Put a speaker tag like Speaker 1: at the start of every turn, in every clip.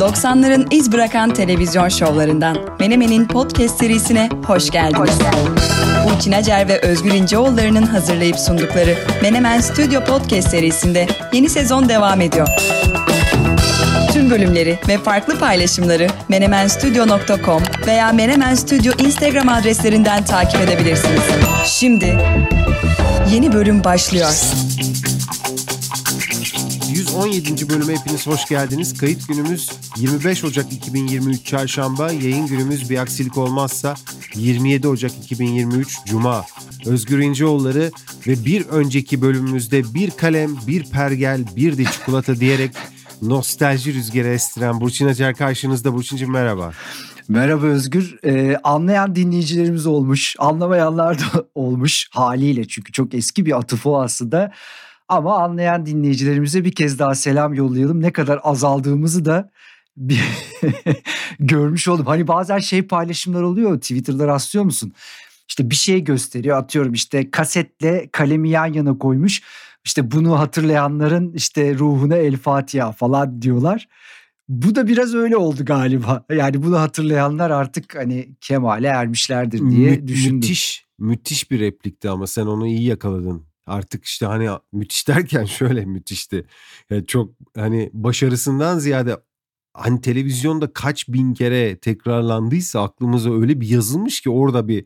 Speaker 1: 90'ların iz bırakan televizyon şovlarından Menemen'in podcast serisine hoş geldiniz. Burçin Acer ve Özgür İnceoğulları'nın hazırlayıp sundukları Menemen Stüdyo Podcast serisinde yeni sezon devam ediyor. Tüm bölümleri ve farklı paylaşımları menemenstudio.com veya Menemen Studio Instagram adreslerinden takip edebilirsiniz. Şimdi yeni bölüm başlıyor.
Speaker 2: 117. bölüme hepiniz hoş geldiniz. Kayıt günümüz 25 Ocak 2023 Çarşamba. Yayın günümüz bir aksilik olmazsa 27 Ocak 2023 Cuma. Özgür İnceoğulları ve bir önceki bölümümüzde bir kalem, bir pergel, bir de çikolata diyerek nostalji rüzgarı estiren Burçin Acar karşınızda. Burçin'cim merhaba.
Speaker 3: Merhaba Özgür. Ee, anlayan dinleyicilerimiz olmuş, anlamayanlar da olmuş haliyle çünkü çok eski bir atıf o aslında. Ama anlayan dinleyicilerimize bir kez daha selam yollayalım. Ne kadar azaldığımızı da bir görmüş oldum. Hani bazen şey paylaşımlar oluyor Twitter'da rastlıyor musun? İşte bir şey gösteriyor atıyorum işte kasetle kalemi yan yana koymuş. İşte bunu hatırlayanların işte ruhuna el Fatiha falan diyorlar. Bu da biraz öyle oldu galiba. Yani bunu hatırlayanlar artık hani kemale ermişlerdir diye
Speaker 2: Mü-
Speaker 3: düşündüm.
Speaker 2: Müthiş, müthiş bir replikti ama sen onu iyi yakaladın. Artık işte hani müthiş derken şöyle müthişti. Yani çok hani başarısından ziyade hani televizyonda kaç bin kere tekrarlandıysa aklımıza öyle bir yazılmış ki orada bir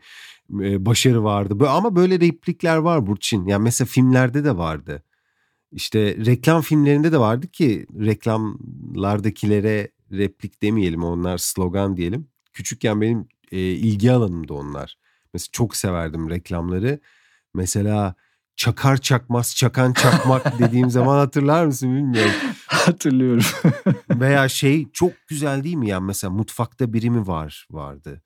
Speaker 2: e, başarı vardı. Ama böyle replikler var Burçin. Yani mesela filmlerde de vardı. İşte reklam filmlerinde de vardı ki reklamlardakilere replik demeyelim onlar slogan diyelim. Küçükken benim e, ilgi alanımda onlar. Mesela çok severdim reklamları. Mesela çakar çakmaz çakan çakmak dediğim zaman hatırlar mısın bilmiyorum.
Speaker 3: Hatırlıyorum.
Speaker 2: Veya şey çok güzel değil mi ya mesela mutfakta biri mi var vardı.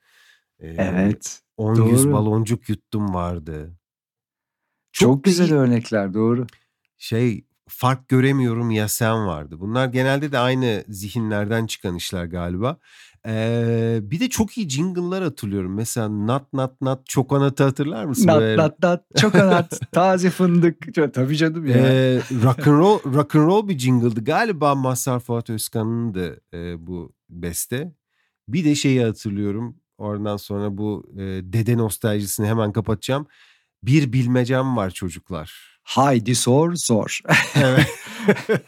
Speaker 2: Ee,
Speaker 3: evet.
Speaker 2: 10
Speaker 3: doğru.
Speaker 2: yüz baloncuk yuttum vardı.
Speaker 3: Çok,
Speaker 2: da
Speaker 3: güzel
Speaker 2: iyi-
Speaker 3: örnekler doğru.
Speaker 2: Şey fark göremiyorum ya sen vardı. Bunlar genelde de aynı zihinlerden çıkan işler galiba. Ee, bir de çok iyi jingle'lar hatırlıyorum. Mesela Nat Nat Nat Çokonat'ı hatırlar mısın?
Speaker 3: Nat
Speaker 2: Böyle-
Speaker 3: nat nat çokonat taze fındık. Tabii canım ya.
Speaker 2: Ee, rock and roll rock and roll bir jingle'dı. Galiba Mazhar Fuat Özkan'ındı e, bu beste. Bir de şeyi hatırlıyorum. Oradan sonra bu e, dede nostaljisini hemen kapatacağım. Bir bilmecem var çocuklar.
Speaker 3: Haydi sor sor.
Speaker 2: Evet.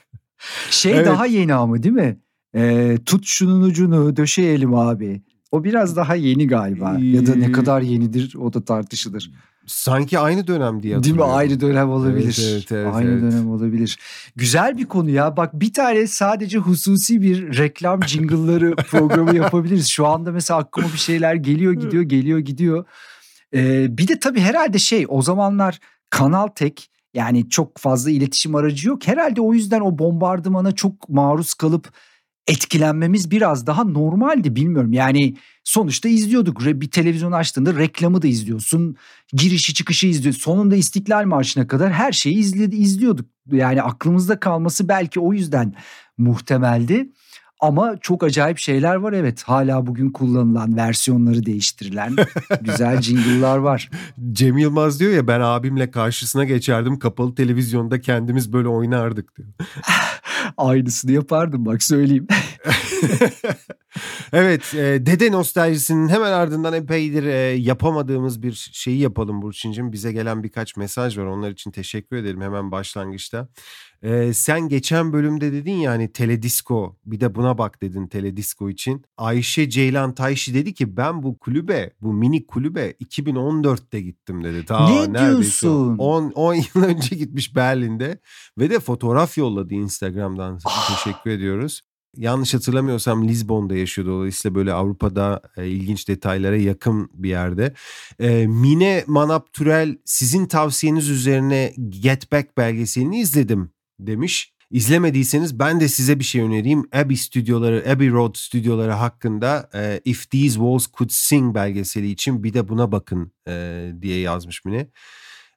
Speaker 3: Şey
Speaker 2: Evet.
Speaker 3: daha yeni ama değil mi? Ee, tut şunun ucunu döşeyelim abi. O biraz daha yeni galiba. Ya da
Speaker 2: Ee,
Speaker 3: ne kadar yenidir o da tartışılır.
Speaker 2: Sanki aynı dönem diye
Speaker 3: Değil mi? Aynı dönem olabilir.
Speaker 2: Evet, evet, evet,
Speaker 3: Aynı
Speaker 2: evet.
Speaker 3: dönem olabilir. Güzel bir konu ya. Bak bir tane sadece hususi bir reklam jingle'ları programı yapabiliriz. Şu anda mesela aklıma bir şeyler geliyor gidiyor geliyor gidiyor. Ee, bir de tabii herhalde şey o zamanlar Kanal Tek yani çok fazla iletişim aracı yok. Herhalde o yüzden o bombardımana çok maruz kalıp etkilenmemiz biraz daha normaldi bilmiyorum. Yani sonuçta izliyorduk. Bir televizyon açtığında reklamı da izliyorsun. Girişi çıkışı izliyorsun. Sonunda İstiklal Marşı'na kadar her şeyi izledi, izliyorduk. Yani aklımızda kalması belki o yüzden muhtemeldi. Ama çok acayip şeyler var evet. Hala bugün kullanılan versiyonları değiştirilen güzel jingle'lar var.
Speaker 2: Cem Yılmaz diyor ya ben abimle karşısına geçerdim kapalı televizyonda kendimiz böyle oynardık diyor.
Speaker 3: Aynısını yapardım bak söyleyeyim.
Speaker 2: evet, e, dede nostaljisinin hemen ardından epeydir e, yapamadığımız bir şeyi yapalım Burçin'cim. Bize gelen birkaç mesaj var. Onlar için teşekkür edelim hemen başlangıçta. E, sen geçen bölümde dedin ya hani teledisko bir de buna bak dedin teledisko için. Ayşe Ceylan Tayşi dedi ki ben bu kulübe, bu mini kulübe 2014'te gittim dedi. Ta
Speaker 3: Ne diyorsun?
Speaker 2: 10, 10 yıl önce gitmiş Berlin'de ve de fotoğraf yolladı Instagram'dan.
Speaker 3: Ah.
Speaker 2: Teşekkür ediyoruz yanlış hatırlamıyorsam Lizbon'da yaşıyordu. Dolayısıyla böyle Avrupa'da e, ilginç detaylara yakın bir yerde. E, Mine Manap Türel sizin tavsiyeniz üzerine Get Back belgeselini izledim demiş. İzlemediyseniz ben de size bir şey önereyim. Abbey stüdyoları, Abbey Road stüdyoları hakkında e, If These Walls Could Sing belgeseli için bir de buna bakın e, diye yazmış Mine.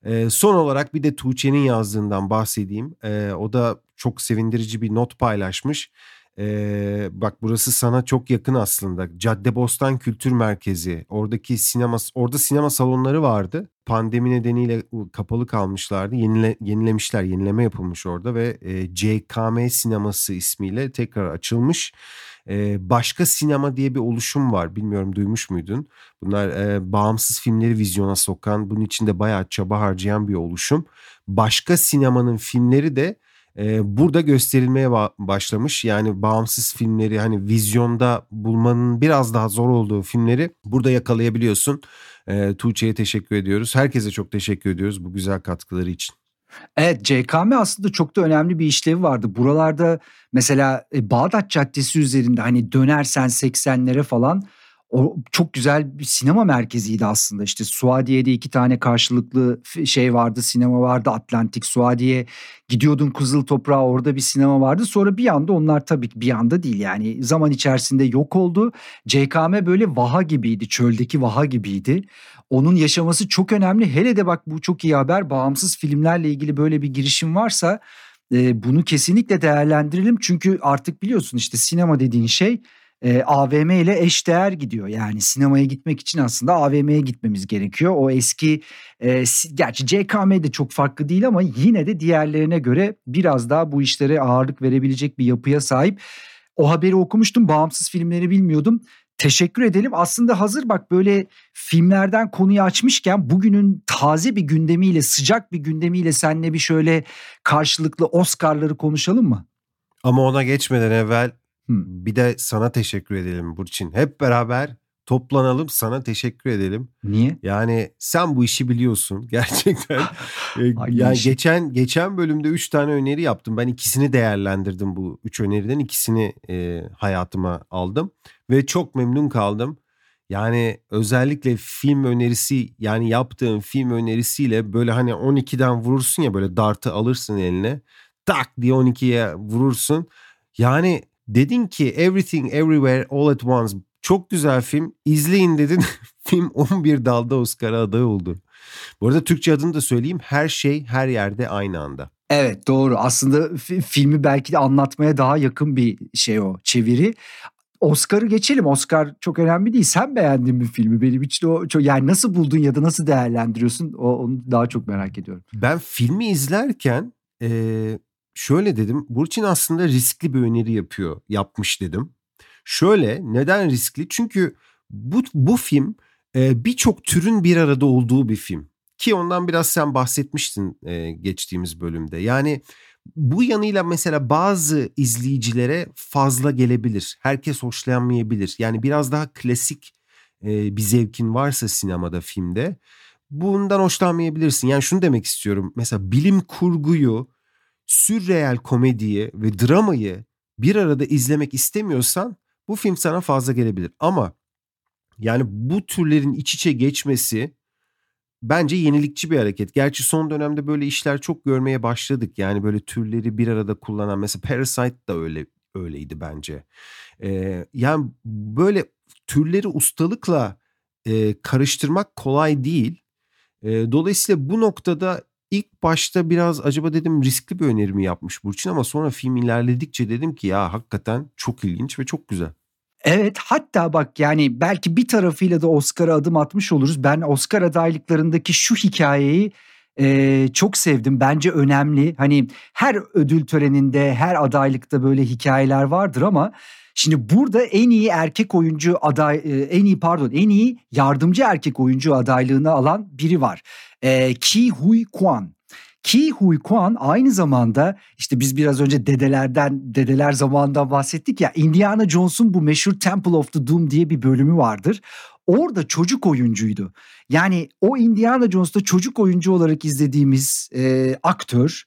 Speaker 2: E, son olarak bir de Tuğçe'nin yazdığından bahsedeyim. E, o da çok sevindirici bir not paylaşmış. Ee, bak burası sana çok yakın aslında. Caddebostan Kültür Merkezi. Oradaki sinema orada sinema salonları vardı. Pandemi nedeniyle kapalı kalmışlardı. Yenile, yenilemişler, yenileme yapılmış orada ve e, CKM sineması ismiyle tekrar açılmış. E, başka sinema diye bir oluşum var. Bilmiyorum duymuş muydun? Bunlar e, bağımsız filmleri vizyona sokan, bunun içinde bayağı çaba harcayan bir oluşum. Başka sinemanın filmleri de burada gösterilmeye başlamış. Yani bağımsız filmleri hani vizyonda bulmanın biraz daha zor olduğu filmleri burada yakalayabiliyorsun. E, Tuğçe'ye teşekkür ediyoruz. Herkese çok teşekkür ediyoruz bu güzel katkıları için.
Speaker 3: Evet CKM aslında çok da önemli bir işlevi vardı. Buralarda mesela e, Bağdat Caddesi üzerinde hani dönersen 80'lere falan o çok güzel bir sinema merkeziydi aslında. İşte Suadiye'de iki tane karşılıklı şey vardı, sinema vardı. Atlantik, Suadiye. Gidiyordun Kızıl Toprağa orada bir sinema vardı. Sonra bir anda onlar tabii bir anda değil yani zaman içerisinde yok oldu. CKM böyle vaha gibiydi, çöldeki vaha gibiydi. Onun yaşaması çok önemli. Hele de bak bu çok iyi haber. Bağımsız filmlerle ilgili böyle bir girişim varsa bunu kesinlikle değerlendirelim. Çünkü artık biliyorsun işte sinema dediğin şey e, AVM ile eşdeğer gidiyor. Yani sinemaya gitmek için aslında AVM'ye gitmemiz gerekiyor. O eski e, gerçi CKM de çok farklı değil ama yine de diğerlerine göre biraz daha bu işlere ağırlık verebilecek bir yapıya sahip. O haberi okumuştum. Bağımsız filmleri bilmiyordum. Teşekkür edelim. Aslında hazır bak böyle filmlerden konuyu açmışken bugünün taze bir gündemiyle, sıcak bir gündemiyle seninle bir şöyle karşılıklı Oscar'ları konuşalım mı?
Speaker 2: Ama ona geçmeden evvel bir de sana teşekkür edelim Burçin. Hep beraber toplanalım sana teşekkür edelim.
Speaker 3: Niye?
Speaker 2: Yani sen bu işi biliyorsun gerçekten. yani işi? geçen geçen bölümde 3 tane öneri yaptım. Ben ikisini değerlendirdim bu 3 öneriden. ikisini e, hayatıma aldım ve çok memnun kaldım. Yani özellikle film önerisi yani yaptığın film önerisiyle böyle hani 12'den vurursun ya böyle dartı alırsın eline. Tak diye 12'ye vurursun. Yani Dedin ki Everything Everywhere All at Once çok güzel film. İzleyin dedin. film 11 dalda Oscar aday oldu. Bu arada Türkçe adını da söyleyeyim. Her şey her yerde aynı anda.
Speaker 3: Evet doğru. Aslında filmi belki de anlatmaya daha yakın bir şey o çeviri. Oscar'ı geçelim. Oscar çok önemli değil. Sen beğendin mi filmi? Benim için o çok yani nasıl buldun ya da nasıl değerlendiriyorsun? O, onu daha çok merak ediyorum.
Speaker 2: Ben filmi izlerken e, şöyle dedim. Burçin aslında riskli bir öneri yapıyor, yapmış dedim. Şöyle neden riskli? Çünkü bu, bu film e, birçok türün bir arada olduğu bir film. Ki ondan biraz sen bahsetmiştin e, geçtiğimiz bölümde. Yani bu yanıyla mesela bazı izleyicilere fazla gelebilir. Herkes hoşlanmayabilir. Yani biraz daha klasik e, bir zevkin varsa sinemada, filmde bundan hoşlanmayabilirsin. Yani şunu demek istiyorum. Mesela bilim kurguyu sürreel komediyi ve dramayı bir arada izlemek istemiyorsan bu film sana fazla gelebilir. Ama yani bu türlerin iç içe geçmesi bence yenilikçi bir hareket. Gerçi son dönemde böyle işler çok görmeye başladık. Yani böyle türleri bir arada kullanan mesela Parasite da öyle öyleydi bence. Ee, yani böyle türleri ustalıkla e, karıştırmak kolay değil. E, dolayısıyla bu noktada İlk başta biraz acaba dedim riskli bir önerimi yapmış Burçin ama sonra film ilerledikçe dedim ki ya hakikaten çok ilginç ve çok güzel.
Speaker 3: Evet hatta bak yani belki bir tarafıyla da Oscar'a adım atmış oluruz. Ben Oscar adaylıklarındaki şu hikayeyi e, çok sevdim. Bence önemli. Hani her ödül töreninde, her adaylıkta böyle hikayeler vardır ama şimdi burada en iyi erkek oyuncu aday, en iyi pardon, en iyi yardımcı erkek oyuncu adaylığını alan biri var e, Ki Huy Kwan. Ki Huy Kwan aynı zamanda işte biz biraz önce dedelerden dedeler zamanından bahsettik ya Indiana Jones'un bu meşhur Temple of the Doom diye bir bölümü vardır. Orada çocuk oyuncuydu. Yani o Indiana Jones'ta çocuk oyuncu olarak izlediğimiz e, aktör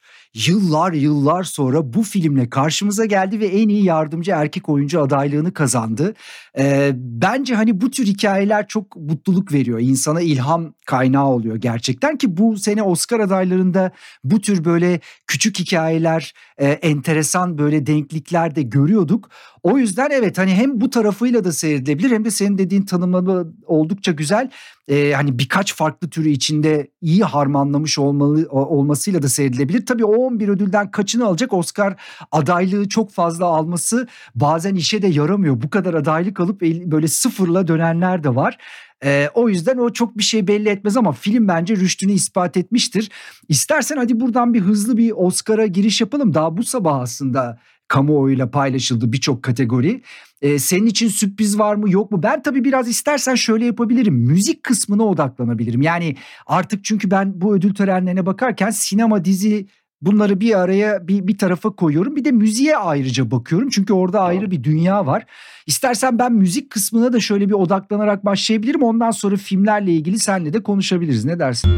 Speaker 3: yıllar yıllar sonra bu filmle karşımıza geldi ve en iyi yardımcı erkek oyuncu adaylığını kazandı. E, bence hani bu tür hikayeler çok mutluluk veriyor. insana ilham kaynağı oluyor gerçekten ki bu sene Oscar adaylarında bu tür böyle küçük hikayeler, e, enteresan böyle denklikler de görüyorduk. O yüzden evet hani hem bu tarafıyla da seyredilebilir hem de senin dediğin tanımlama oldukça güzel. Ee, hani birkaç farklı türü içinde iyi harmanlamış olmalı olmasıyla da seyredilebilir. Tabii o 11 ödülden kaçını alacak Oscar adaylığı çok fazla alması bazen işe de yaramıyor. Bu kadar adaylık alıp böyle sıfırla dönenler de var. E, o yüzden o çok bir şey belli etmez ama film bence rüştünü ispat etmiştir. İstersen hadi buradan bir hızlı bir Oscar'a giriş yapalım. Daha bu sabah aslında kamuoyuyla paylaşıldı birçok kategori. Ee, senin için sürpriz var mı yok mu? Ben tabii biraz istersen şöyle yapabilirim. Müzik kısmına odaklanabilirim. Yani artık çünkü ben bu ödül törenlerine bakarken sinema, dizi bunları bir araya bir, bir tarafa koyuyorum. Bir de müziğe ayrıca bakıyorum. Çünkü orada ayrı bir dünya var. İstersen ben müzik kısmına da şöyle bir odaklanarak başlayabilirim. Ondan sonra filmlerle ilgili senle de konuşabiliriz. Ne dersin?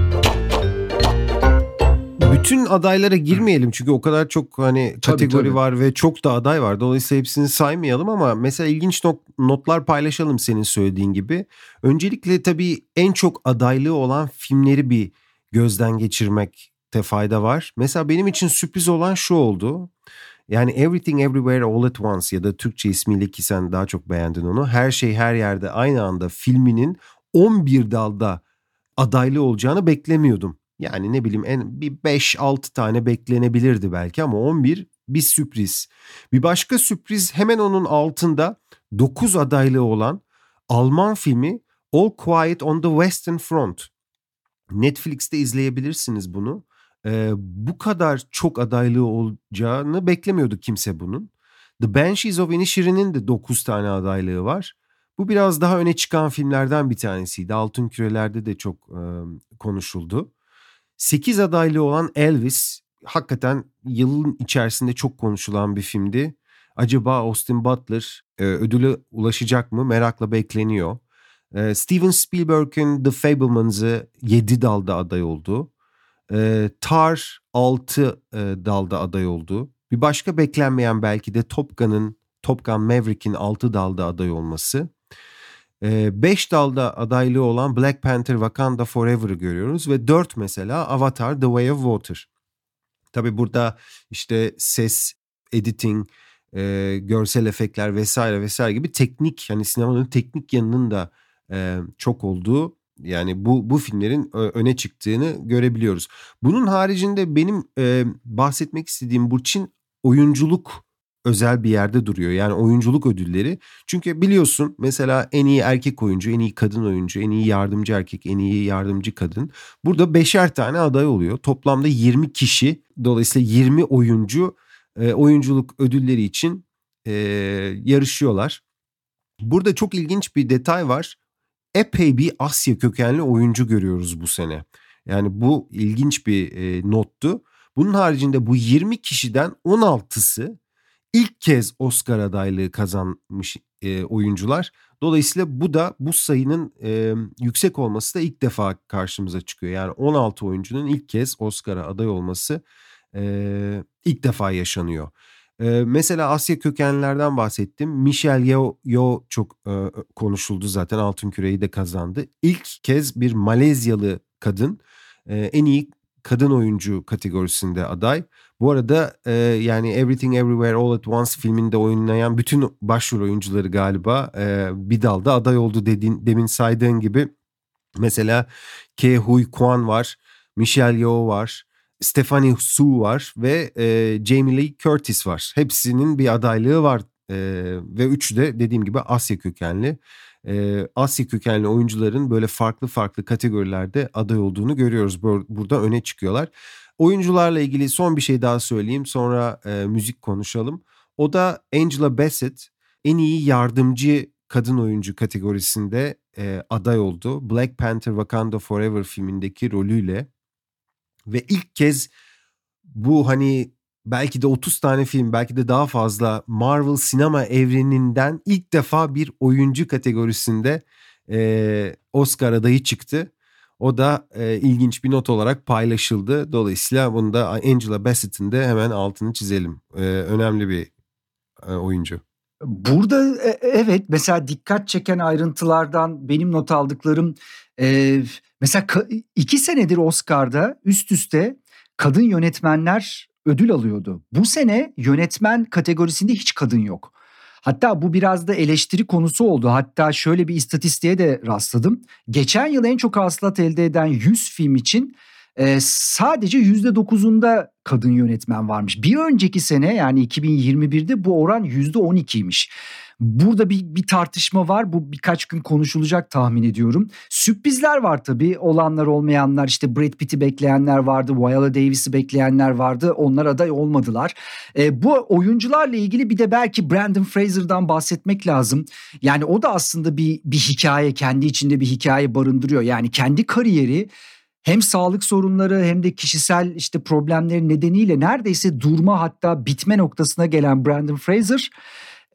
Speaker 2: Bütün adaylara girmeyelim çünkü o kadar çok hani kategori tabii, tabii. var ve çok da aday var. Dolayısıyla hepsini saymayalım ama mesela ilginç not, notlar paylaşalım senin söylediğin gibi. Öncelikle tabii en çok adaylığı olan filmleri bir gözden geçirmekte fayda var. Mesela benim için sürpriz olan şu oldu. Yani Everything Everywhere All at Once ya da Türkçe ismiyle ki sen daha çok beğendin onu. Her şey her yerde aynı anda filminin 11 dalda adaylı olacağını beklemiyordum. Yani ne bileyim en bir 5-6 tane beklenebilirdi belki ama 11 bir sürpriz. Bir başka sürpriz hemen onun altında 9 adaylığı olan Alman filmi All Quiet on the Western Front. Netflix'te izleyebilirsiniz bunu. Ee, bu kadar çok adaylığı olacağını beklemiyordu kimse bunun. The Banshees of Inisherin'in de 9 tane adaylığı var. Bu biraz daha öne çıkan filmlerden bir tanesiydi. Altın Küreler'de de çok e, konuşuldu. 8 adaylı olan Elvis hakikaten yılın içerisinde çok konuşulan bir filmdi. Acaba Austin Butler e, ödüle ulaşacak mı merakla bekleniyor. E, Steven Spielberg'in The Fablemans'ı 7 dalda aday oldu. E, Tar 6 e, dalda aday oldu. Bir başka beklenmeyen belki de Top Gun'ın Top Gun Maverick'in 6 dalda aday olması. 5 dalda adaylığı olan Black Panther Wakanda Forever'ı görüyoruz ve 4 mesela Avatar The Way of Water. Tabi burada işte ses, editing, e, görsel efektler vesaire vesaire gibi teknik hani sinemanın teknik yanının da e, çok olduğu yani bu bu filmlerin öne çıktığını görebiliyoruz. Bunun haricinde benim e, bahsetmek istediğim Burçin oyunculuk özel bir yerde duruyor. Yani oyunculuk ödülleri. Çünkü biliyorsun mesela en iyi erkek oyuncu, en iyi kadın oyuncu, en iyi yardımcı erkek, en iyi yardımcı kadın. Burada beşer tane aday oluyor. Toplamda 20 kişi dolayısıyla 20 oyuncu e, oyunculuk ödülleri için e, yarışıyorlar. Burada çok ilginç bir detay var. Epey bir Asya kökenli oyuncu görüyoruz bu sene. Yani bu ilginç bir e, nottu. Bunun haricinde bu 20 kişiden 16'sı ilk kez Oscar adaylığı kazanmış e, oyuncular. Dolayısıyla bu da bu sayının e, yüksek olması da ilk defa karşımıza çıkıyor. Yani 16 oyuncunun ilk kez Oscar'a aday olması e, ilk defa yaşanıyor. E, mesela Asya kökenlilerden bahsettim. Michelle Yeoh, Yeoh çok e, konuşuldu zaten Altın Küre'yi de kazandı. İlk kez bir Malezyalı kadın e, en iyi kadın oyuncu kategorisinde aday. Bu arada e, yani Everything Everywhere All at Once filminde oynayan bütün başrol oyuncuları galiba e, bir dalda aday oldu dediğin, demin saydığın gibi. Mesela Ke Huy Kwan var, Michelle Yeoh var, Stephanie Su var ve e, Jamie Lee Curtis var. Hepsinin bir adaylığı var e, ve üçü de dediğim gibi Asya kökenli. E, Asya kökenli oyuncuların böyle farklı farklı kategorilerde aday olduğunu görüyoruz. Burada öne çıkıyorlar. Oyuncularla ilgili son bir şey daha söyleyeyim sonra e, müzik konuşalım. O da Angela Bassett en iyi yardımcı kadın oyuncu kategorisinde e, aday oldu. Black Panther Wakanda Forever filmindeki rolüyle ve ilk kez bu hani belki de 30 tane film belki de daha fazla Marvel sinema evreninden ilk defa bir oyuncu kategorisinde e, Oscar adayı çıktı. O da e, ilginç bir not olarak paylaşıldı. Dolayısıyla bunu da Angela Bassett'in de hemen altını çizelim. E, önemli bir e, oyuncu.
Speaker 3: Burada e, evet mesela dikkat çeken ayrıntılardan benim not aldıklarım e, mesela iki senedir Oscar'da üst üste kadın yönetmenler ödül alıyordu. Bu sene yönetmen kategorisinde hiç kadın yok. Hatta bu biraz da eleştiri konusu oldu. Hatta şöyle bir istatistiğe de rastladım. Geçen yıl en çok hasılat elde eden 100 film için e, sadece %9'unda kadın yönetmen varmış. Bir önceki sene yani 2021'de bu oran %12'ymiş. Burada bir, bir tartışma var. Bu birkaç gün konuşulacak tahmin ediyorum. Sürprizler var tabii. Olanlar olmayanlar işte Brad Pitt'i bekleyenler vardı. Viola Davis'i bekleyenler vardı. Onlar aday olmadılar. E, bu oyuncularla ilgili bir de belki Brandon Fraser'dan bahsetmek lazım. Yani o da aslında bir, bir hikaye kendi içinde bir hikaye barındırıyor. Yani kendi kariyeri hem sağlık sorunları hem de kişisel işte problemleri nedeniyle neredeyse durma hatta bitme noktasına gelen Brandon Fraser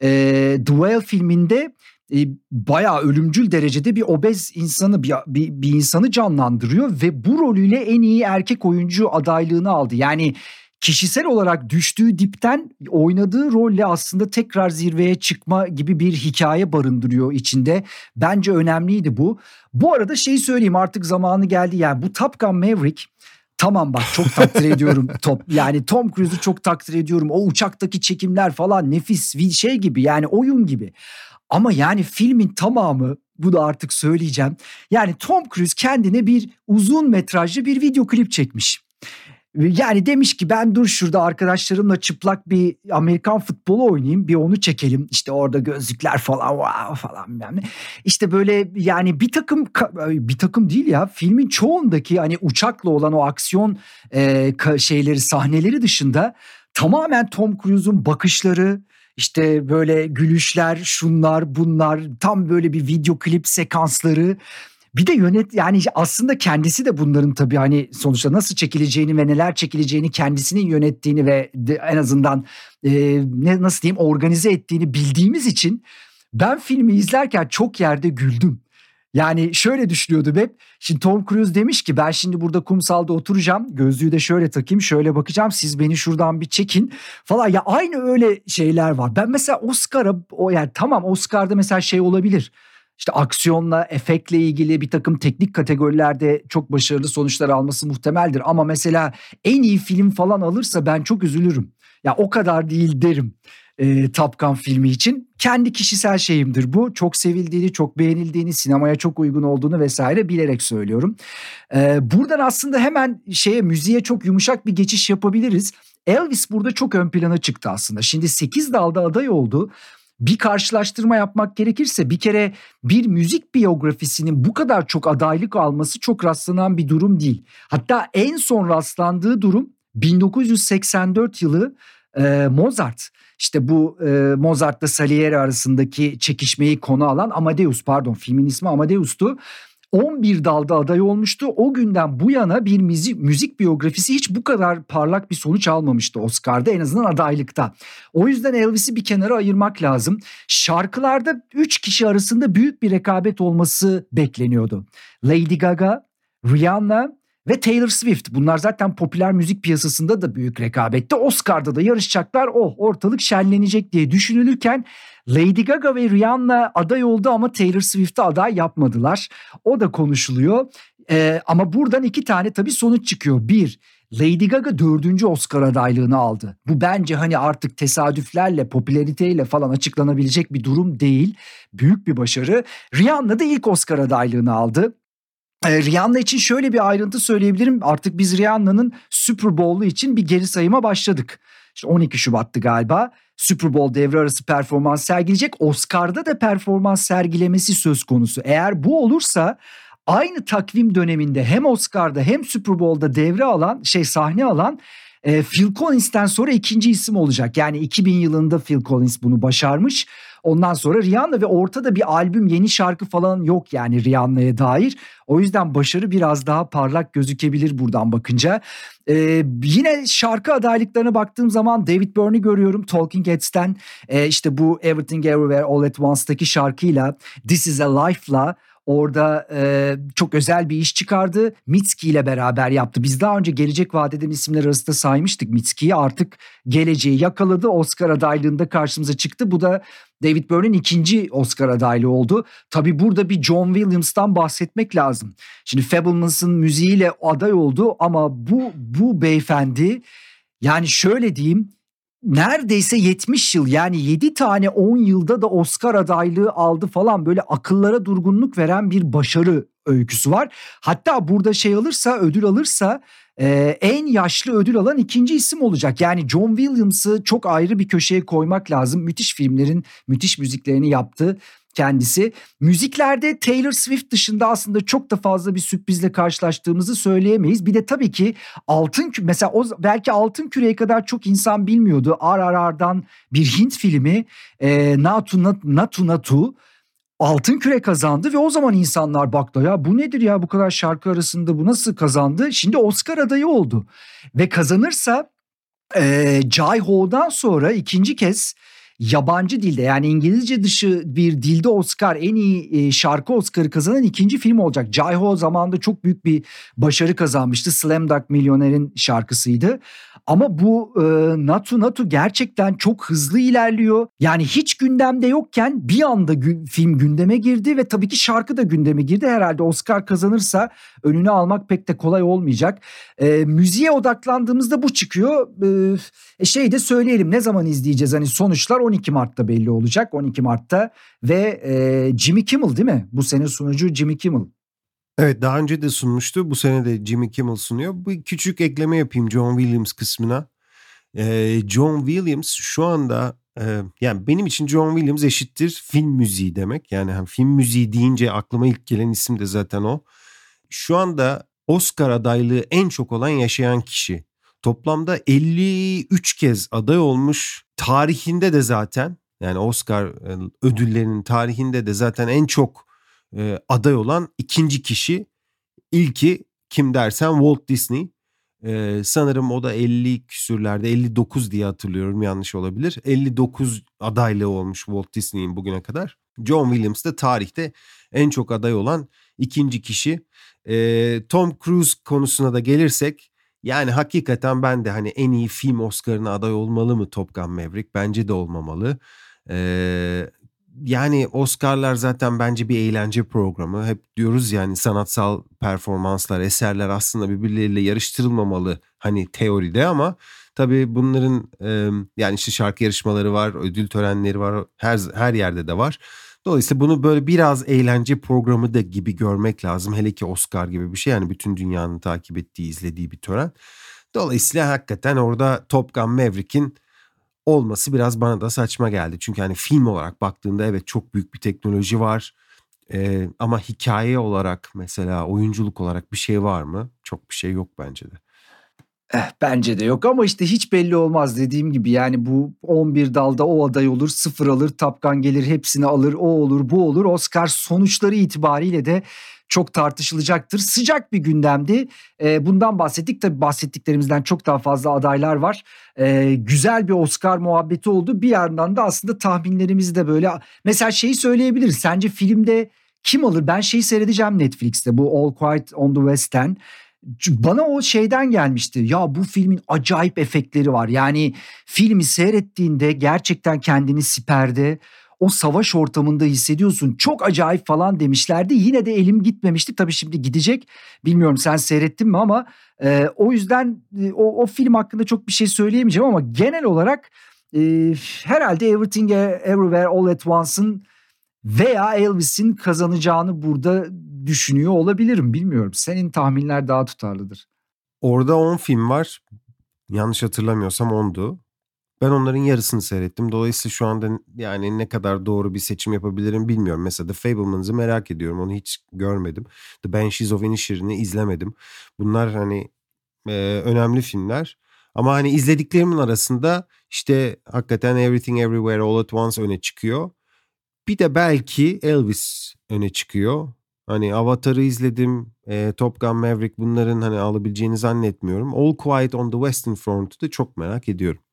Speaker 3: e, Whale filminde e, bayağı ölümcül derecede bir obez insanı bir, bir, bir insanı canlandırıyor ve bu rolüyle en iyi erkek oyuncu adaylığını aldı. Yani kişisel olarak düştüğü dipten oynadığı rolle aslında tekrar zirveye çıkma gibi bir hikaye barındırıyor içinde. Bence önemliydi bu. Bu arada şeyi söyleyeyim artık zamanı geldi. Yani bu Top Gun Maverick Tamam bak çok takdir ediyorum top yani Tom Cruise'u çok takdir ediyorum. O uçaktaki çekimler falan nefis şey gibi yani oyun gibi. Ama yani filmin tamamı bu da artık söyleyeceğim. Yani Tom Cruise kendine bir uzun metrajlı bir video klip çekmiş. Yani demiş ki ben dur şurada arkadaşlarımla çıplak bir Amerikan futbolu oynayayım bir onu çekelim. İşte orada gözlükler falan wow falan yani. İşte böyle yani bir takım bir takım değil ya filmin çoğundaki hani uçakla olan o aksiyon e, şeyleri sahneleri dışında tamamen Tom Cruise'un bakışları işte böyle gülüşler şunlar bunlar tam böyle bir video klip sekansları bir de yönet yani aslında kendisi de bunların tabii hani sonuçta nasıl çekileceğini ve neler çekileceğini kendisinin yönettiğini ve en azından e, ne nasıl diyeyim organize ettiğini bildiğimiz için ben filmi izlerken çok yerde güldüm. Yani şöyle düşünüyordu hep. Şimdi Tom Cruise demiş ki ben şimdi burada kumsalda oturacağım. Gözlüğü de şöyle takayım şöyle bakacağım. Siz beni şuradan bir çekin falan. Ya aynı öyle şeyler var. Ben mesela Oscar'a o yani tamam Oscar'da mesela şey olabilir işte aksiyonla, efektle ilgili bir takım teknik kategorilerde çok başarılı sonuçlar alması muhtemeldir. Ama mesela en iyi film falan alırsa ben çok üzülürüm. Ya o kadar değil derim e, Top Gun filmi için. Kendi kişisel şeyimdir bu. Çok sevildiğini, çok beğenildiğini, sinemaya çok uygun olduğunu vesaire bilerek söylüyorum. E, buradan aslında hemen şeye müziğe çok yumuşak bir geçiş yapabiliriz. Elvis burada çok ön plana çıktı aslında. Şimdi 8 dalda aday oldu bir karşılaştırma yapmak gerekirse bir kere bir müzik biyografisinin bu kadar çok adaylık alması çok rastlanan bir durum değil. Hatta en son rastlandığı durum 1984 yılı e, Mozart. İşte bu e, Mozart'la Salieri arasındaki çekişmeyi konu alan Amadeus pardon filmin ismi Amadeus'tu. 11 dalda aday olmuştu. O günden bu yana bir müzik, müzik biyografisi hiç bu kadar parlak bir sonuç almamıştı Oscar'da en azından adaylıkta. O yüzden Elvis'i bir kenara ayırmak lazım. Şarkılarda 3 kişi arasında büyük bir rekabet olması bekleniyordu. Lady Gaga, Rihanna ve Taylor Swift. Bunlar zaten popüler müzik piyasasında da büyük rekabette. Oscar'da da yarışacaklar. Oh ortalık şenlenecek diye düşünülürken Lady Gaga ve Rihanna aday oldu ama Taylor Swift'e aday yapmadılar. O da konuşuluyor. Ee, ama buradan iki tane tabii sonuç çıkıyor. Bir, Lady Gaga dördüncü Oscar adaylığını aldı. Bu bence hani artık tesadüflerle, popülariteyle falan açıklanabilecek bir durum değil. Büyük bir başarı. Rihanna da ilk Oscar adaylığını aldı. Ee, Rihanna için şöyle bir ayrıntı söyleyebilirim. Artık biz Rihanna'nın Super Bowl'u için bir geri sayıma başladık. İşte 12 Şubat'tı galiba. Super Bowl devre arası performans sergileyecek. Oscar'da da performans sergilemesi söz konusu. Eğer bu olursa aynı takvim döneminde hem Oscar'da hem Super Bowl'da devre alan şey sahne alan e, Phil Collins'ten sonra ikinci isim olacak. Yani 2000 yılında Phil Collins bunu başarmış. Ondan sonra Rihanna ve ortada bir albüm yeni şarkı falan yok yani Rihanna'ya dair. O yüzden başarı biraz daha parlak gözükebilir buradan bakınca. Ee, yine şarkı adaylıklarına baktığım zaman David Byrne'i görüyorum Talking Heads'ten. Ee, işte bu Everything Everywhere All At Once'daki şarkıyla This Is A Life'la Orada e, çok özel bir iş çıkardı. Mitski ile beraber yaptı. Biz daha önce gelecek vadeden isimler arasında saymıştık Mitski'yi. Artık geleceği yakaladı. Oscar adaylığında karşımıza çıktı. Bu da David Byrne'in ikinci Oscar adaylığı oldu. Tabi burada bir John Williams'tan bahsetmek lazım. Şimdi Fableman's'ın müziğiyle aday oldu ama bu bu beyefendi yani şöyle diyeyim neredeyse 70 yıl yani 7 tane 10 yılda da Oscar adaylığı aldı falan böyle akıllara durgunluk veren bir başarı öyküsü var. Hatta burada şey alırsa ödül alırsa e, en yaşlı ödül alan ikinci isim olacak. Yani John Williams'ı çok ayrı bir köşeye koymak lazım. Müthiş filmlerin müthiş müziklerini yaptı kendisi. Müziklerde Taylor Swift dışında aslında çok da fazla bir sürprizle karşılaştığımızı söyleyemeyiz. Bir de tabii ki Altın mesela o belki Altın Küre'ye kadar çok insan bilmiyordu. RRR'dan bir Hint filmi e, Natu Natu Natu Altın Küre kazandı ve o zaman insanlar baktı ya bu nedir ya bu kadar şarkı arasında bu nasıl kazandı? Şimdi Oscar adayı oldu ve kazanırsa e, Jai Ho'dan sonra ikinci kez yabancı dilde yani İngilizce dışı bir dilde Oscar en iyi e, şarkı Oscar'ı kazanan ikinci film olacak. Jai Ho zamanında çok büyük bir başarı kazanmıştı. Slam Dunk Milyoner'in şarkısıydı. Ama bu e, Natu Natu gerçekten çok hızlı ilerliyor. Yani hiç gündemde yokken bir anda gü- film gündeme girdi ve tabii ki şarkı da gündeme girdi. Herhalde Oscar kazanırsa önünü almak pek de kolay olmayacak. E, müziğe odaklandığımızda bu çıkıyor. E, şey de söyleyelim ne zaman izleyeceğiz? Hani sonuçlar 12 Mart'ta belli olacak. 12 Mart'ta ve e, Jimmy Kimmel değil mi? Bu sene sunucu Jimmy Kimmel.
Speaker 2: Evet daha önce de sunmuştu. Bu sene de Jimmy Kimmel sunuyor. Bir küçük ekleme yapayım John Williams kısmına. Ee, John Williams şu anda e, yani benim için John Williams eşittir film müziği demek. Yani hem film müziği deyince aklıma ilk gelen isim de zaten o. Şu anda Oscar adaylığı en çok olan yaşayan kişi. Toplamda 53 kez aday olmuş. Tarihinde de zaten yani Oscar ödüllerinin tarihinde de zaten en çok e, aday olan ikinci kişi. İlki kim dersen Walt Disney. Ee, sanırım o da 50 küsürlerde 59 diye hatırlıyorum yanlış olabilir. 59 adaylığı olmuş Walt Disney'in bugüne kadar. John Williams da tarihte en çok aday olan ikinci kişi. Ee, Tom Cruise konusuna da gelirsek yani hakikaten ben de hani en iyi film Oscar'ına aday olmalı mı Top Gun Maverick? Bence de olmamalı. Ee, yani Oscar'lar zaten bence bir eğlence programı. Hep diyoruz yani sanatsal performanslar, eserler aslında birbirleriyle yarıştırılmamalı hani teoride ama tabii bunların yani işte şarkı yarışmaları var, ödül törenleri var, her her yerde de var. Dolayısıyla bunu böyle biraz eğlence programı da gibi görmek lazım. Hele ki Oscar gibi bir şey yani bütün dünyanın takip ettiği, izlediği bir tören. Dolayısıyla hakikaten orada Top Gun Maverick'in olması biraz bana da saçma geldi. Çünkü hani film olarak baktığında evet çok büyük bir teknoloji var. Ee, ama hikaye olarak mesela oyunculuk olarak bir şey var mı? Çok bir şey yok bence de.
Speaker 3: Eh, bence de yok ama işte hiç belli olmaz dediğim gibi yani bu 11 dalda o aday olur sıfır alır Tapkan gelir hepsini alır o olur bu olur Oscar sonuçları itibariyle de çok tartışılacaktır. Sıcak bir gündemdi. E, bundan bahsettik. Tabii bahsettiklerimizden çok daha fazla adaylar var. E, güzel bir Oscar muhabbeti oldu. Bir yandan da aslında tahminlerimizi de böyle... Mesela şeyi söyleyebiliriz. Sence filmde kim alır? Ben şeyi seyredeceğim Netflix'te. Bu All Quiet on the West'ten bana o şeyden gelmişti. Ya bu filmin acayip efektleri var. Yani filmi seyrettiğinde gerçekten kendini siperde o savaş ortamında hissediyorsun. Çok acayip falan demişlerdi. Yine de elim gitmemişti. Tabii şimdi gidecek. Bilmiyorum sen seyrettin mi ama e, o yüzden e, o, o film hakkında çok bir şey söyleyemeyeceğim ama genel olarak e, herhalde Everything Everywhere All at Once'ın veya Elvis'in kazanacağını burada düşünüyor olabilirim. Bilmiyorum. Senin tahminler daha tutarlıdır.
Speaker 2: Orada 10 film var. Yanlış hatırlamıyorsam 10'du. Ben onların yarısını seyrettim. Dolayısıyla şu anda yani ne kadar doğru bir seçim yapabilirim bilmiyorum. Mesela The Fabelmans'ı merak ediyorum. Onu hiç görmedim. The Banshees of Inisherin'i izlemedim. Bunlar hani e, önemli filmler. Ama hani izlediklerimin arasında işte hakikaten Everything Everywhere All at Once öne çıkıyor. Bir de belki Elvis öne çıkıyor. Hani Avatar'ı izledim, e, Top Gun Maverick bunların hani alabileceğini zannetmiyorum. All Quiet on the Western Front'u da çok merak ediyorum.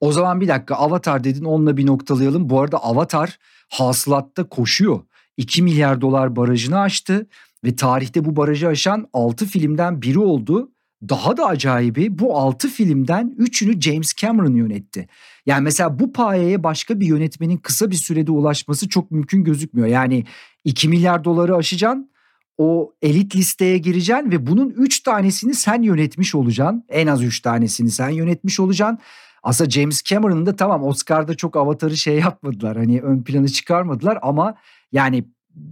Speaker 3: O zaman bir dakika Avatar dedin onunla bir noktalayalım. Bu arada Avatar hasılatta koşuyor. 2 milyar dolar barajını aştı ve tarihte bu barajı aşan 6 filmden biri oldu. Daha da acayibi bu 6 filmden 3'ünü James Cameron yönetti. Yani mesela bu payeye başka bir yönetmenin kısa bir sürede ulaşması çok mümkün gözükmüyor. Yani 2 milyar doları aşacaksın o elit listeye gireceksin ve bunun 3 tanesini sen yönetmiş olacaksın. En az 3 tanesini sen yönetmiş olacaksın. Aslında James Cameron'ın da tamam Oscar'da çok avatarı şey yapmadılar. Hani ön planı çıkarmadılar ama yani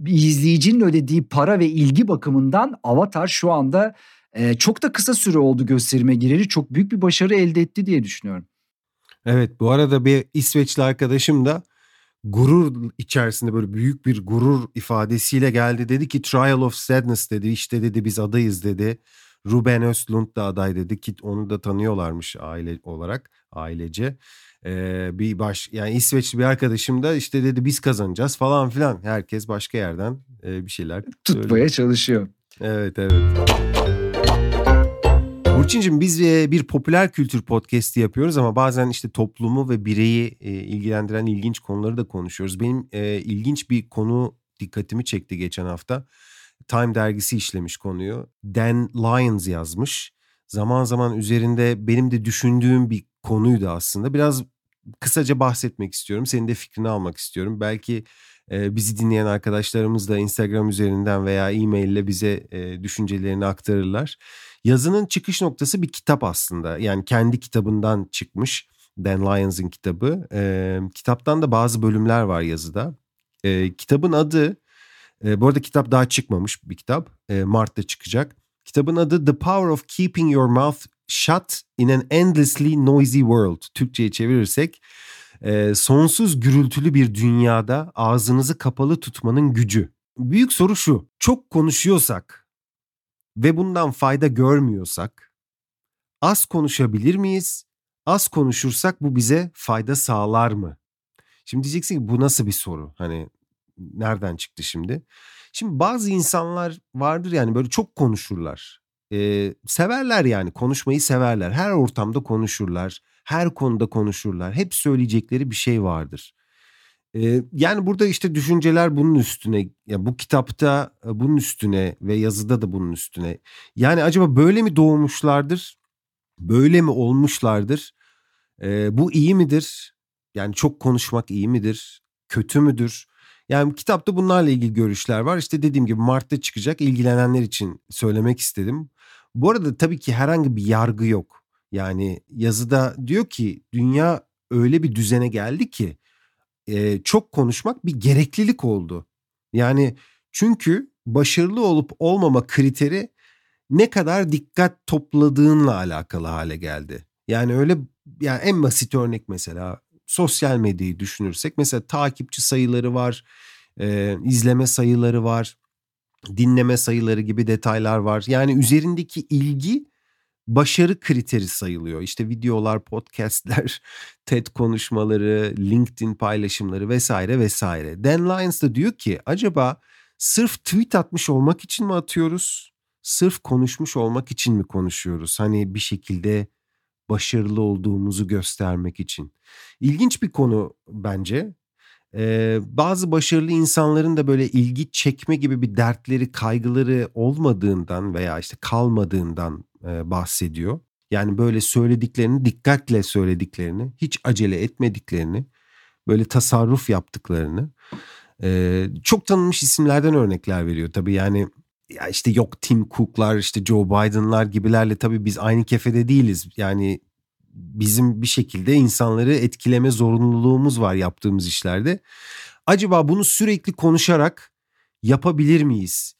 Speaker 3: izleyicinin ödediği para ve ilgi bakımından Avatar şu anda e, çok da kısa süre oldu gösterime gireri. Çok büyük bir başarı elde etti diye düşünüyorum.
Speaker 2: Evet bu arada bir İsveçli arkadaşım da gurur içerisinde böyle büyük bir gurur ifadesiyle geldi. Dedi ki Trial of Sadness dedi işte dedi biz adayız dedi. Ruben Östlund da aday dedi ki onu da tanıyorlarmış aile olarak ailece. Ee, bir baş yani İsveçli bir arkadaşım da işte dedi biz kazanacağız falan filan. Herkes başka yerden e, bir şeyler
Speaker 3: tutmaya söylüyor. çalışıyor.
Speaker 2: Evet evet. Burçin'cim biz bir popüler kültür podcast'i yapıyoruz ama bazen işte toplumu ve bireyi ilgilendiren ilginç konuları da konuşuyoruz. Benim ilginç bir konu dikkatimi çekti geçen hafta. Time dergisi işlemiş konuyu. Dan Lyons yazmış. Zaman zaman üzerinde benim de düşündüğüm bir konuydu aslında. Biraz kısaca bahsetmek istiyorum. Senin de fikrini almak istiyorum. Belki e, bizi dinleyen arkadaşlarımız da Instagram üzerinden veya e-mail ile bize e, düşüncelerini aktarırlar. Yazının çıkış noktası bir kitap aslında. Yani kendi kitabından çıkmış. Dan Lyons'ın kitabı. E, kitaptan da bazı bölümler var yazıda. E, kitabın adı, e, bu arada kitap daha çıkmamış bir kitap. E, Mart'ta çıkacak. Kitabın adı The Power of Keeping Your Mouth Shut in an Endlessly Noisy World. Türkçe'ye çevirirsek e, sonsuz gürültülü bir dünyada ağzınızı kapalı tutmanın gücü. Büyük soru şu. Çok konuşuyorsak ve bundan fayda görmüyorsak az konuşabilir miyiz? Az konuşursak bu bize fayda sağlar mı? Şimdi diyeceksin ki bu nasıl bir soru? Hani nereden çıktı şimdi? Şimdi bazı insanlar vardır yani böyle çok konuşurlar. Ee, severler yani konuşmayı severler. Her ortamda konuşurlar. Her konuda konuşurlar. Hep söyleyecekleri bir şey vardır. Ee, yani burada işte düşünceler bunun üstüne ya bu kitapta e, bunun üstüne ve yazıda da bunun üstüne. Yani acaba böyle mi doğmuşlardır? Böyle mi olmuşlardır? Ee, bu iyi midir? Yani çok konuşmak iyi midir? Kötü müdür? Yani kitapta bunlarla ilgili görüşler var. İşte dediğim gibi Mart'ta çıkacak. ilgilenenler için söylemek istedim. Bu arada tabii ki herhangi bir yargı yok. Yani yazıda diyor ki dünya öyle bir düzene geldi ki e, çok konuşmak bir gereklilik oldu. Yani çünkü başarılı olup olmama kriteri ne kadar dikkat topladığınla alakalı hale geldi. Yani öyle yani en basit örnek mesela sosyal medyayı düşünürsek mesela takipçi sayıları var, e, izleme sayıları var, dinleme sayıları gibi detaylar var. Yani üzerindeki ilgi başarı kriteri sayılıyor. İşte videolar, podcastler, TED konuşmaları, LinkedIn paylaşımları vesaire vesaire. Dan Lyons da diyor ki acaba sırf tweet atmış olmak için mi atıyoruz? Sırf konuşmuş olmak için mi konuşuyoruz? Hani bir şekilde başarılı olduğumuzu göstermek için. İlginç bir konu bence. Ee, bazı başarılı insanların da böyle ilgi çekme gibi bir dertleri, kaygıları olmadığından veya işte kalmadığından e, bahsediyor. Yani böyle söylediklerini dikkatle söylediklerini, hiç acele etmediklerini, böyle tasarruf yaptıklarını. E, çok tanınmış isimlerden örnekler veriyor tabii yani ya işte yok Tim Cook'lar işte Joe Biden'lar gibilerle tabii biz aynı kefede değiliz. Yani bizim bir şekilde insanları etkileme zorunluluğumuz var yaptığımız işlerde. Acaba bunu sürekli konuşarak yapabilir miyiz?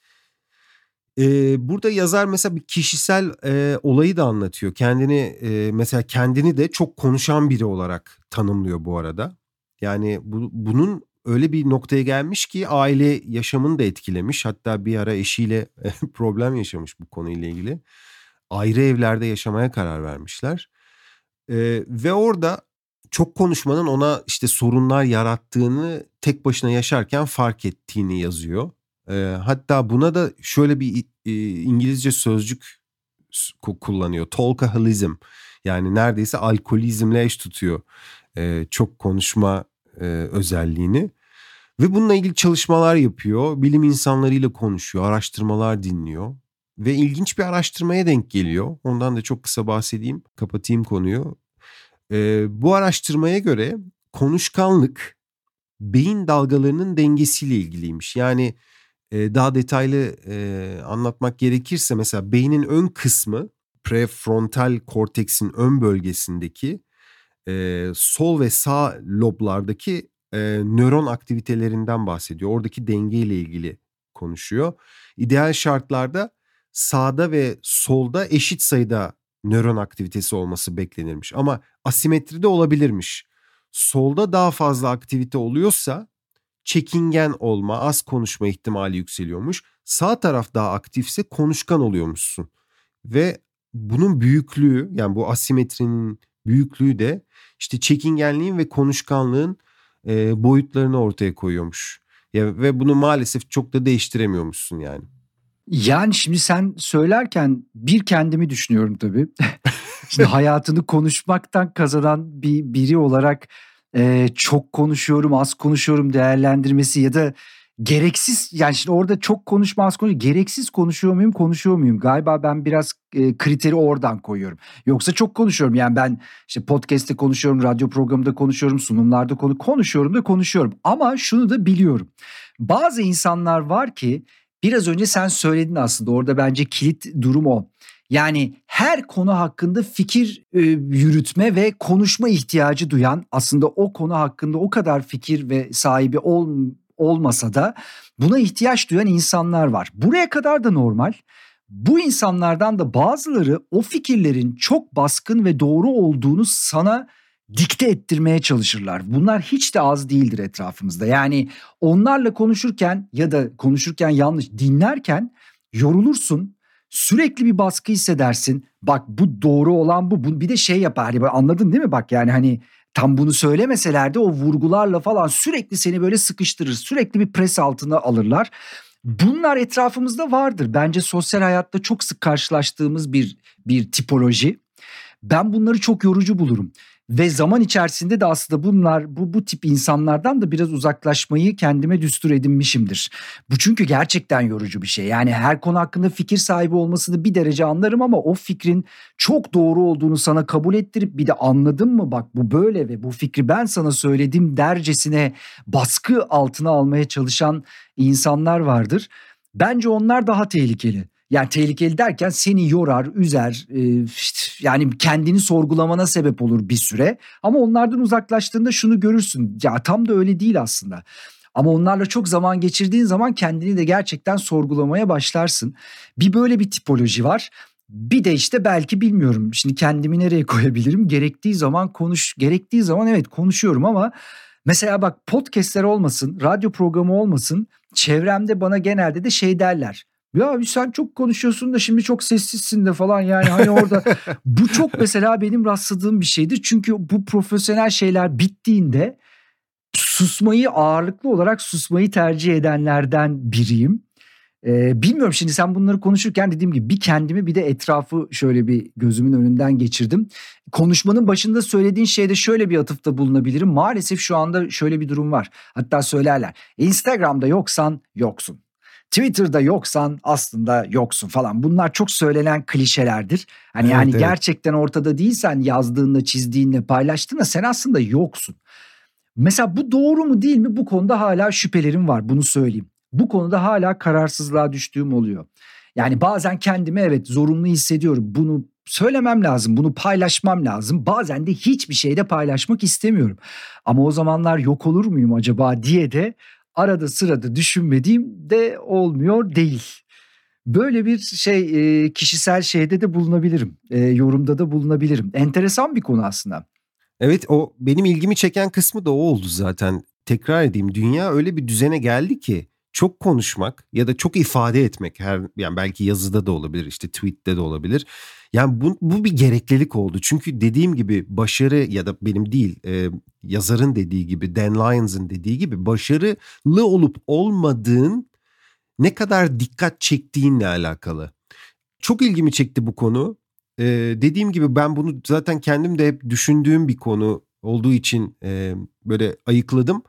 Speaker 2: Ee, burada yazar mesela bir kişisel e, olayı da anlatıyor. Kendini e, mesela kendini de çok konuşan biri olarak tanımlıyor bu arada. Yani bu, bunun öyle bir noktaya gelmiş ki aile yaşamını da etkilemiş. Hatta bir ara eşiyle problem yaşamış bu konuyla ilgili. Ayrı evlerde yaşamaya karar vermişler. Ee, ve orada çok konuşmanın ona işte sorunlar yarattığını tek başına yaşarken fark ettiğini yazıyor. E, hatta buna da şöyle bir e, İngilizce sözcük kullanıyor. Talkahalizm. Yani neredeyse alkolizmle eş tutuyor e, çok konuşma e, özelliğini. Ve bununla ilgili çalışmalar yapıyor. Bilim insanlarıyla konuşuyor, araştırmalar dinliyor. Ve ilginç bir araştırmaya denk geliyor. Ondan da çok kısa bahsedeyim, kapatayım konuyu. E, bu araştırmaya göre konuşkanlık beyin dalgalarının dengesiyle ilgiliymiş. Yani daha detaylı e, anlatmak gerekirse mesela beynin ön kısmı prefrontal korteksin ön bölgesindeki e, sol ve sağ loblardaki e, nöron aktivitelerinden bahsediyor. Oradaki dengeyle ilgili konuşuyor. İdeal şartlarda sağda ve solda eşit sayıda nöron aktivitesi olması beklenirmiş. Ama asimetri de olabilirmiş. Solda daha fazla aktivite oluyorsa çekingen olma, az konuşma ihtimali yükseliyormuş. Sağ taraf daha aktifse konuşkan oluyormuşsun. Ve bunun büyüklüğü yani bu asimetrinin büyüklüğü de işte çekingenliğin ve konuşkanlığın e, boyutlarını ortaya koyuyormuş. Ya, ve bunu maalesef çok da değiştiremiyormuşsun yani.
Speaker 3: Yani şimdi sen söylerken bir kendimi düşünüyorum tabii. şimdi hayatını konuşmaktan kazanan bir biri olarak e, çok konuşuyorum, az konuşuyorum değerlendirmesi ya da gereksiz yani şimdi orada çok konuşma az konuşuyor. Gereksiz konuşuyor muyum, konuşuyor muyum? Galiba ben biraz e, kriteri oradan koyuyorum. Yoksa çok konuşuyorum. Yani ben işte podcast'te konuşuyorum, radyo programında konuşuyorum, sunumlarda konu konuşuyorum da konuşuyorum. Ama şunu da biliyorum. Bazı insanlar var ki biraz önce sen söyledin aslında orada bence kilit durum o. Yani her konu hakkında fikir e, yürütme ve konuşma ihtiyacı duyan aslında o konu hakkında o kadar fikir ve sahibi ol, olmasa da buna ihtiyaç duyan insanlar var. Buraya kadar da normal. Bu insanlardan da bazıları o fikirlerin çok baskın ve doğru olduğunu sana dikte ettirmeye çalışırlar. Bunlar hiç de az değildir etrafımızda. Yani onlarla konuşurken ya da konuşurken yanlış dinlerken yorulursun. Sürekli bir baskı hissedersin. Bak bu doğru olan bu. Bir de şey yapar. Hani anladın değil mi? Bak yani hani tam bunu söylemeseler de o vurgularla falan sürekli seni böyle sıkıştırır. Sürekli bir pres altına alırlar. Bunlar etrafımızda vardır. Bence sosyal hayatta çok sık karşılaştığımız bir bir tipoloji. Ben bunları çok yorucu bulurum. Ve zaman içerisinde de aslında bunlar bu bu tip insanlardan da biraz uzaklaşmayı kendime düstur edinmişimdir. Bu çünkü gerçekten yorucu bir şey. Yani her konu hakkında fikir sahibi olmasını bir derece anlarım ama o fikrin çok doğru olduğunu sana kabul ettirip bir de anladın mı bak bu böyle ve bu fikri ben sana söyledim dercesine baskı altına almaya çalışan insanlar vardır. Bence onlar daha tehlikeli. Yani tehlikeli derken seni yorar, üzer, e, yani kendini sorgulamana sebep olur bir süre. Ama onlardan uzaklaştığında şunu görürsün. Ya tam da öyle değil aslında. Ama onlarla çok zaman geçirdiğin zaman kendini de gerçekten sorgulamaya başlarsın. Bir böyle bir tipoloji var. Bir de işte belki bilmiyorum. Şimdi kendimi nereye koyabilirim? Gerektiği zaman konuş, gerektiği zaman evet konuşuyorum ama mesela bak podcastler olmasın, radyo programı olmasın. Çevremde bana genelde de şey derler. Ya sen çok konuşuyorsun da şimdi çok sessizsin de falan yani hani orada bu çok mesela benim rastladığım bir şeydir. Çünkü bu profesyonel şeyler bittiğinde susmayı ağırlıklı olarak susmayı tercih edenlerden biriyim. Ee, bilmiyorum şimdi sen bunları konuşurken dediğim gibi bir kendimi bir de etrafı şöyle bir gözümün önünden geçirdim. Konuşmanın başında söylediğin şeyde şöyle bir atıfta bulunabilirim. Maalesef şu anda şöyle bir durum var. Hatta söylerler. Instagram'da yoksan yoksun. Twitter'da yoksan aslında yoksun falan. Bunlar çok söylenen klişelerdir. Hani evet, yani evet. gerçekten ortada değilsen yazdığınla, çizdiğinle, paylaştığınla sen aslında yoksun. Mesela bu doğru mu değil mi? Bu konuda hala şüphelerim var. Bunu söyleyeyim. Bu konuda hala kararsızlığa düştüğüm oluyor. Yani bazen kendimi evet zorunlu hissediyorum. Bunu söylemem lazım, bunu paylaşmam lazım. Bazen de hiçbir şeyde paylaşmak istemiyorum. Ama o zamanlar yok olur muyum acaba diye de arada sırada düşünmediğim de olmuyor değil. Böyle bir şey kişisel şeyde de bulunabilirim. Yorumda da bulunabilirim. Enteresan bir konu aslında.
Speaker 2: Evet o benim ilgimi çeken kısmı da o oldu zaten. Tekrar edeyim dünya öyle bir düzene geldi ki çok konuşmak ya da çok ifade etmek her yani belki yazıda da olabilir işte tweette de olabilir. Yani bu, bu bir gereklilik oldu. Çünkü dediğim gibi başarı ya da benim değil e, yazarın dediği gibi Dan Lyons'ın dediği gibi başarılı olup olmadığın ne kadar dikkat çektiğinle alakalı. Çok ilgimi çekti bu konu. E, dediğim gibi ben bunu zaten kendim de hep düşündüğüm bir konu olduğu için e, böyle ayıkladım.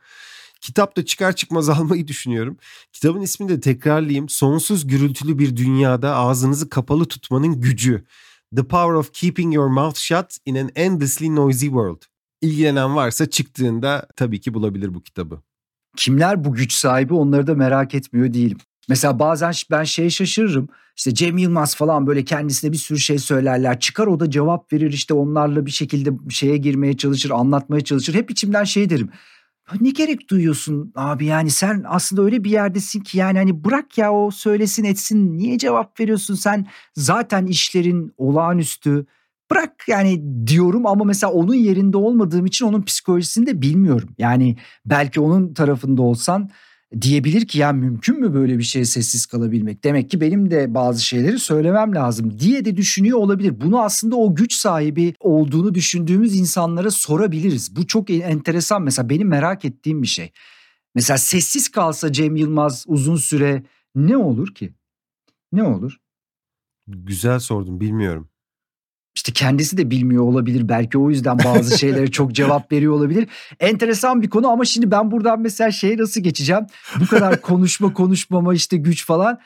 Speaker 2: Kitap da çıkar çıkmaz almayı düşünüyorum. Kitabın ismini de tekrarlayayım. Sonsuz gürültülü bir dünyada ağzınızı kapalı tutmanın gücü. The Power of Keeping Your Mouth Shut in an Endlessly Noisy World. İlgilenen varsa çıktığında tabii ki bulabilir bu kitabı.
Speaker 3: Kimler bu güç sahibi onları da merak etmiyor değilim. Mesela bazen ben şeye şaşırırım. İşte Cem Yılmaz falan böyle kendisine bir sürü şey söylerler. Çıkar o da cevap verir işte onlarla bir şekilde şeye girmeye çalışır, anlatmaya çalışır. Hep içimden şey derim. Ne gerek duyuyorsun abi? Yani sen aslında öyle bir yerdesin ki yani hani bırak ya o söylesin etsin. Niye cevap veriyorsun sen? Zaten işlerin olağanüstü. Bırak yani diyorum ama mesela onun yerinde olmadığım için onun psikolojisini de bilmiyorum. Yani belki onun tarafında olsan diyebilir ki ya mümkün mü böyle bir şeye sessiz kalabilmek? Demek ki benim de bazı şeyleri söylemem lazım diye de düşünüyor olabilir. Bunu aslında o güç sahibi olduğunu düşündüğümüz insanlara sorabiliriz. Bu çok enteresan mesela benim merak ettiğim bir şey. Mesela sessiz kalsa Cem Yılmaz uzun süre ne olur ki? Ne olur?
Speaker 2: Güzel sordum bilmiyorum.
Speaker 3: İşte kendisi de bilmiyor olabilir. Belki o yüzden bazı şeylere çok cevap veriyor olabilir. Enteresan bir konu ama şimdi ben buradan mesela şeye nasıl geçeceğim? Bu kadar konuşma konuşmama işte güç falan.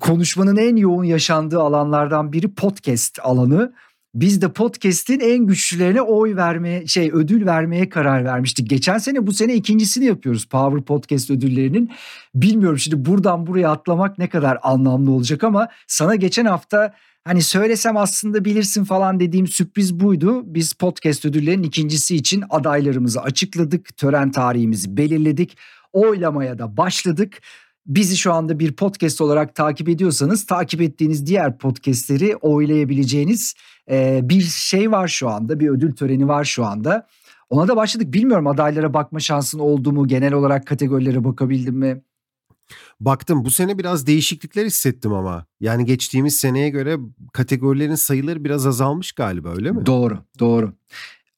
Speaker 3: Konuşmanın en yoğun yaşandığı alanlardan biri podcast alanı. Biz de podcast'in en güçlülerine oy vermeye şey ödül vermeye karar vermiştik. Geçen sene bu sene ikincisini yapıyoruz Power Podcast ödüllerinin. Bilmiyorum şimdi buradan buraya atlamak ne kadar anlamlı olacak ama sana geçen hafta Hani söylesem aslında bilirsin falan dediğim sürpriz buydu. Biz podcast ödüllerinin ikincisi için adaylarımızı açıkladık. Tören tarihimizi belirledik. Oylamaya da başladık. Bizi şu anda bir podcast olarak takip ediyorsanız takip ettiğiniz diğer podcastleri oylayabileceğiniz e, bir şey var şu anda. Bir ödül töreni var şu anda. Ona da başladık. Bilmiyorum adaylara bakma şansın oldu mu? Genel olarak kategorilere bakabildim mi?
Speaker 2: Baktım bu sene biraz değişiklikler hissettim ama. Yani geçtiğimiz seneye göre kategorilerin sayıları biraz azalmış galiba öyle mi?
Speaker 3: Doğru, doğru.